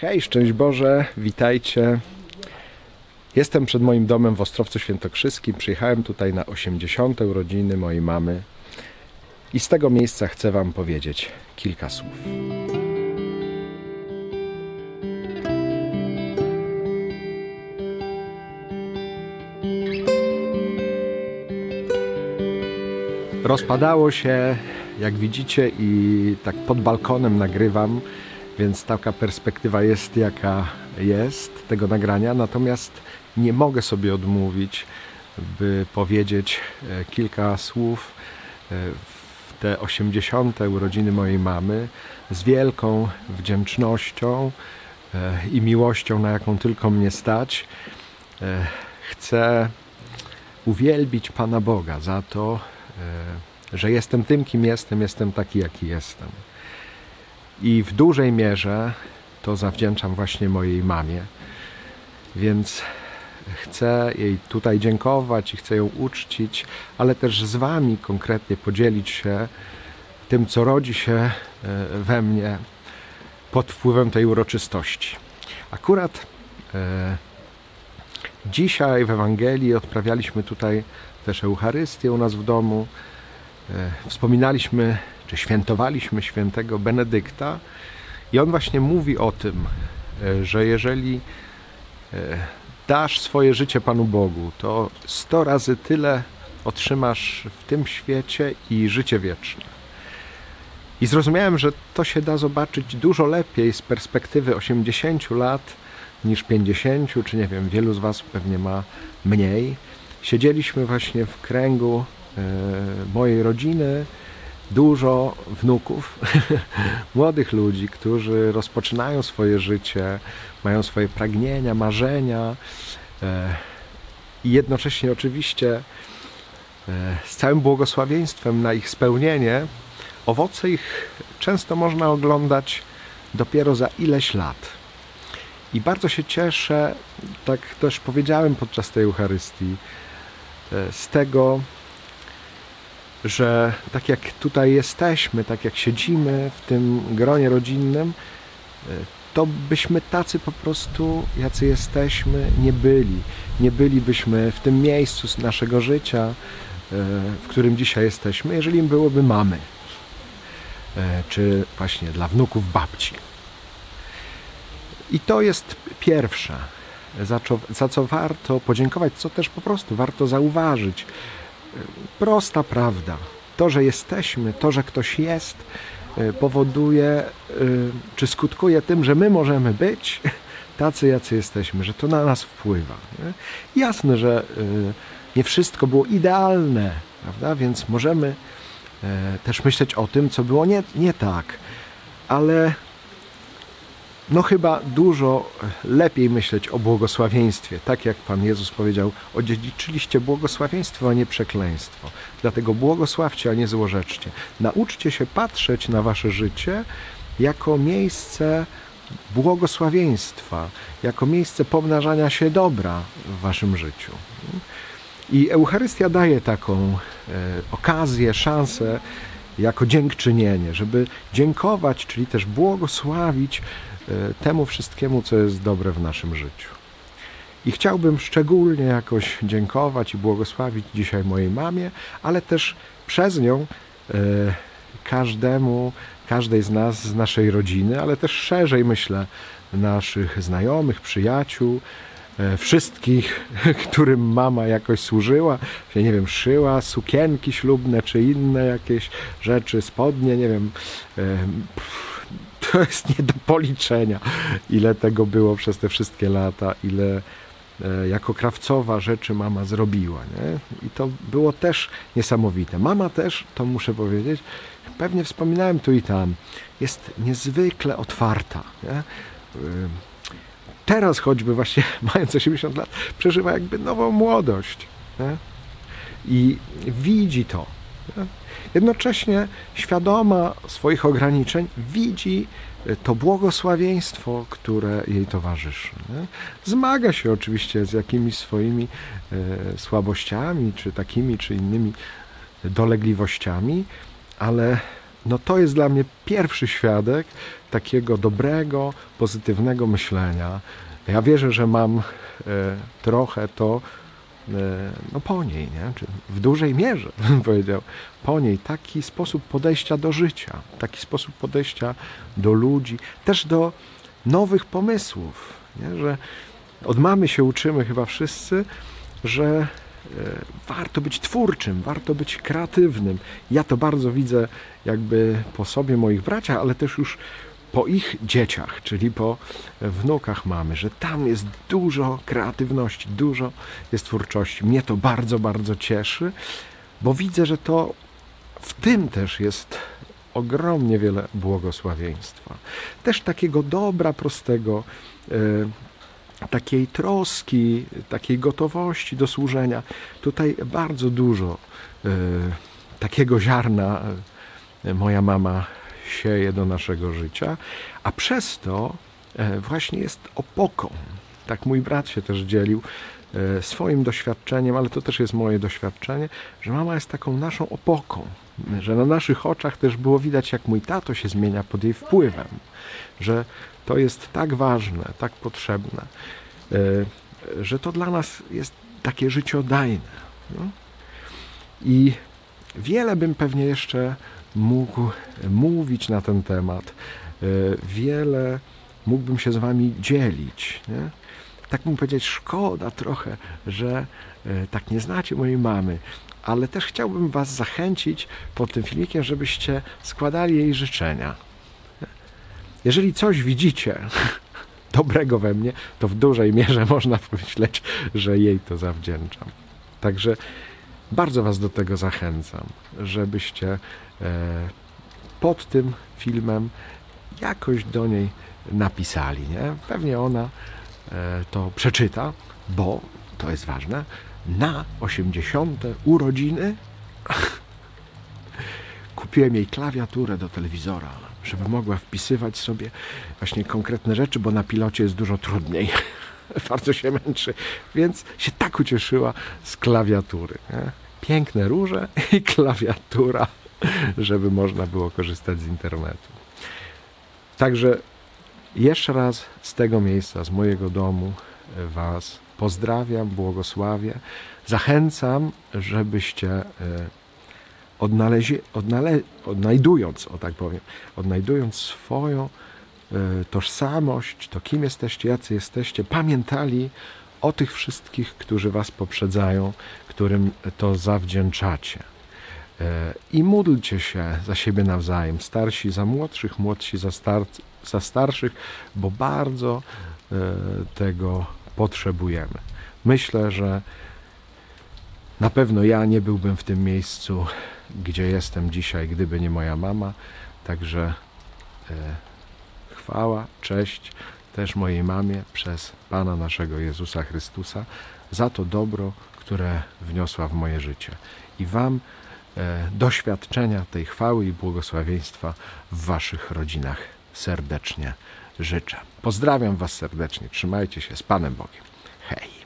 Hej, szczęść Boże, witajcie. Jestem przed moim domem w Ostrowcu Świętokrzyskim. Przyjechałem tutaj na 80. urodziny mojej mamy i z tego miejsca chcę Wam powiedzieć kilka słów. Rozpadało się, jak widzicie, i tak pod balkonem nagrywam, więc taka perspektywa jest jaka jest tego nagrania. Natomiast nie mogę sobie odmówić, by powiedzieć e, kilka słów e, w te 80. urodziny mojej mamy z wielką wdzięcznością e, i miłością, na jaką tylko mnie stać. Chcę uwielbić Pana Boga za to, że jestem tym, kim jestem, jestem taki, jaki jestem. I w dużej mierze to zawdzięczam właśnie mojej mamie. Więc chcę jej tutaj dziękować i chcę ją uczcić, ale też z Wami konkretnie podzielić się tym, co rodzi się e, we mnie pod wpływem tej uroczystości. Akurat e, dzisiaj w Ewangelii odprawialiśmy tutaj też Eucharystię u nas w domu. E, wspominaliśmy, czy świętowaliśmy świętego Benedykta i on właśnie mówi o tym, e, że jeżeli e, dasz swoje życie Panu Bogu, to sto razy tyle otrzymasz w tym świecie i życie wieczne. I zrozumiałem, że to się da zobaczyć dużo lepiej z perspektywy 80 lat niż 50, czy nie wiem, wielu z Was pewnie ma mniej. Siedzieliśmy właśnie w kręgu e, mojej rodziny, dużo wnuków, młodych ludzi, którzy rozpoczynają swoje życie, mają swoje pragnienia, marzenia e, i jednocześnie oczywiście e, z całym błogosławieństwem na ich spełnienie, owoce ich często można oglądać dopiero za ileś lat. I bardzo się cieszę, tak też powiedziałem podczas tej Eucharystii, e, z tego, że tak jak tutaj jesteśmy, tak jak siedzimy w tym gronie rodzinnym, e, to byśmy tacy po prostu, jacy jesteśmy, nie byli. Nie bylibyśmy w tym miejscu naszego życia, e, w którym dzisiaj jesteśmy, jeżeli byłoby mamy, e, czy właśnie dla wnuków babci. I to jest pierwsze, za co, za co warto podziękować, co też po prostu warto zauważyć prosta prawda. To, że jesteśmy, to, że ktoś jest, y, powoduje, y, czy skutkuje tym, że my możemy być tacy, jacy jesteśmy, że to na nas wpływa. Nie? Jasne, że y, nie wszystko było idealne, prawda? Więc możemy też myśleć o tym, co było nie, nie tak, ale no chyba dużo lepiej myśleć o błogosławieństwie. Tak jak Pan Jezus powiedział, odziedziczyliście błogosławieństwo, a nie przekleństwo. Dlatego błogosławcie, a nie złorzeczcie. Nauczcie się patrzeć na wasze życie jako miejsce błogosławieństwa, jako miejsce pomnażania się dobra w waszym życiu. I Eucharystia daje taką e, okazję, szansę jako dziękczynienie, żeby dziękować, czyli też błogosławić temu wszystkiemu, co jest dobre w naszym życiu. I chciałbym szczególnie jakoś dziękować i błogosławić dzisiaj mojej mamie, ale też przez nią e, każdemu, każdej z nas, z naszej rodziny, ale też szerzej myślę, naszych znajomych, przyjaciół, e, wszystkich, którym mama jakoś służyła, się nie wiem, szyła, sukienki ślubne czy inne jakieś rzeczy, spodnie, nie wiem, to jest nie do policzenia, ile tego było przez te wszystkie lata, ile e, jako krawcowa rzeczy mama zrobiła. Nie? I to było też niesamowite. Mama też, to muszę powiedzieć, pewnie wspominałem tu i tam, jest niezwykle otwarta. Nie? E, teraz choćby właśnie mając 80 lat, przeżywa jakby nową młodość. Nie? I widzi to. Nie? Jednocześnie świadoma swoich ograniczeń widzi e, to błogosławieństwo, które jej towarzyszy. Nie? Zmaga się oczywiście z jakimiś swoimi e, słabościami, czy takimi, czy innymi dolegliwościami, ale no to jest dla mnie pierwszy świadek takiego dobrego, pozytywnego myślenia. Ja wierzę, że mam e, trochę to no po niej, nie? Czy w dużej mierze, powiedział, po niej taki sposób podejścia do życia, taki sposób podejścia do ludzi, też do nowych pomysłów, nie? że od mamy się uczymy chyba wszyscy, że e, warto być twórczym, warto być kreatywnym. Ja to bardzo widzę jakby po sobie moich braciach, ale też już po ich dzieciach, czyli po wnukach mamy, że tam jest dużo kreatywności, dużo jest twórczości. Mnie to bardzo, bardzo cieszy, bo widzę, że to w tym też jest ogromnie wiele błogosławieństwa. Też takiego dobra prostego, e, takiej troski, takiej gotowości do służenia. Tutaj bardzo dużo e, takiego ziarna e, moja mama sieje do naszego życia, a przez to e, właśnie jest opoką. Tak mój brat się też dzielił e, swoim doświadczeniem, ale to też jest moje doświadczenie, że mama jest taką naszą opoką, że na naszych oczach też było widać, jak mój tato się zmienia pod jej wpływem, że to jest tak ważne, tak potrzebne, e, że to dla nas jest takie życiodajne. No? I wiele bym pewnie jeszcze mógł mówić na ten temat. E, wiele mógłbym się z Wami dzielić. Nie? Tak mógł powiedzieć, szkoda trochę, że e, tak nie znacie mojej mamy, ale też chciałbym Was zachęcić pod tym filmikiem, żebyście składali jej życzenia. Jeżeli coś widzicie dobrego we mnie, to w dużej mierze można pomyśleć, że jej to zawdzięczam. Także bardzo Was do tego zachęcam, żebyście e, pod tym filmem jakoś do niej napisali. Nie? Pewnie ona e, to przeczyta, bo to jest ważne. Na 80. urodziny kupiłem jej klawiaturę do telewizora, żeby mogła wpisywać sobie właśnie konkretne rzeczy, bo na pilocie jest dużo trudniej. bardzo się męczy, więc się tak ucieszyła z klawiatury. Nie? Piękne róże i klawiatura, żeby można było korzystać z internetu. Także jeszcze raz z tego miejsca, z mojego domu Was pozdrawiam, błogosławię. Zachęcam, żebyście e, odnalezie, odnale, odnajdując, o tak powiem, odnajdując swoją E, tożsamość, to kim jesteście, jacy jesteście, pamiętali o tych wszystkich, którzy was poprzedzają, którym to zawdzięczacie. E, I módlcie się za siebie nawzajem, starsi za młodszych, młodsi za, star za starszych, bo bardzo e, tego potrzebujemy. Myślę, że na pewno ja nie byłbym w tym miejscu, gdzie jestem dzisiaj, gdyby nie moja mama. Także chwała, cześć też mojej mamie przez Pana naszego Jezusa Chrystusa za to dobro, które wniosła w moje życie. I Wam e, doświadczenia tej chwały i błogosławieństwa w Waszych rodzinach serdecznie życzę. Pozdrawiam Was serdecznie, trzymajcie się z Panem Bogiem. Hej!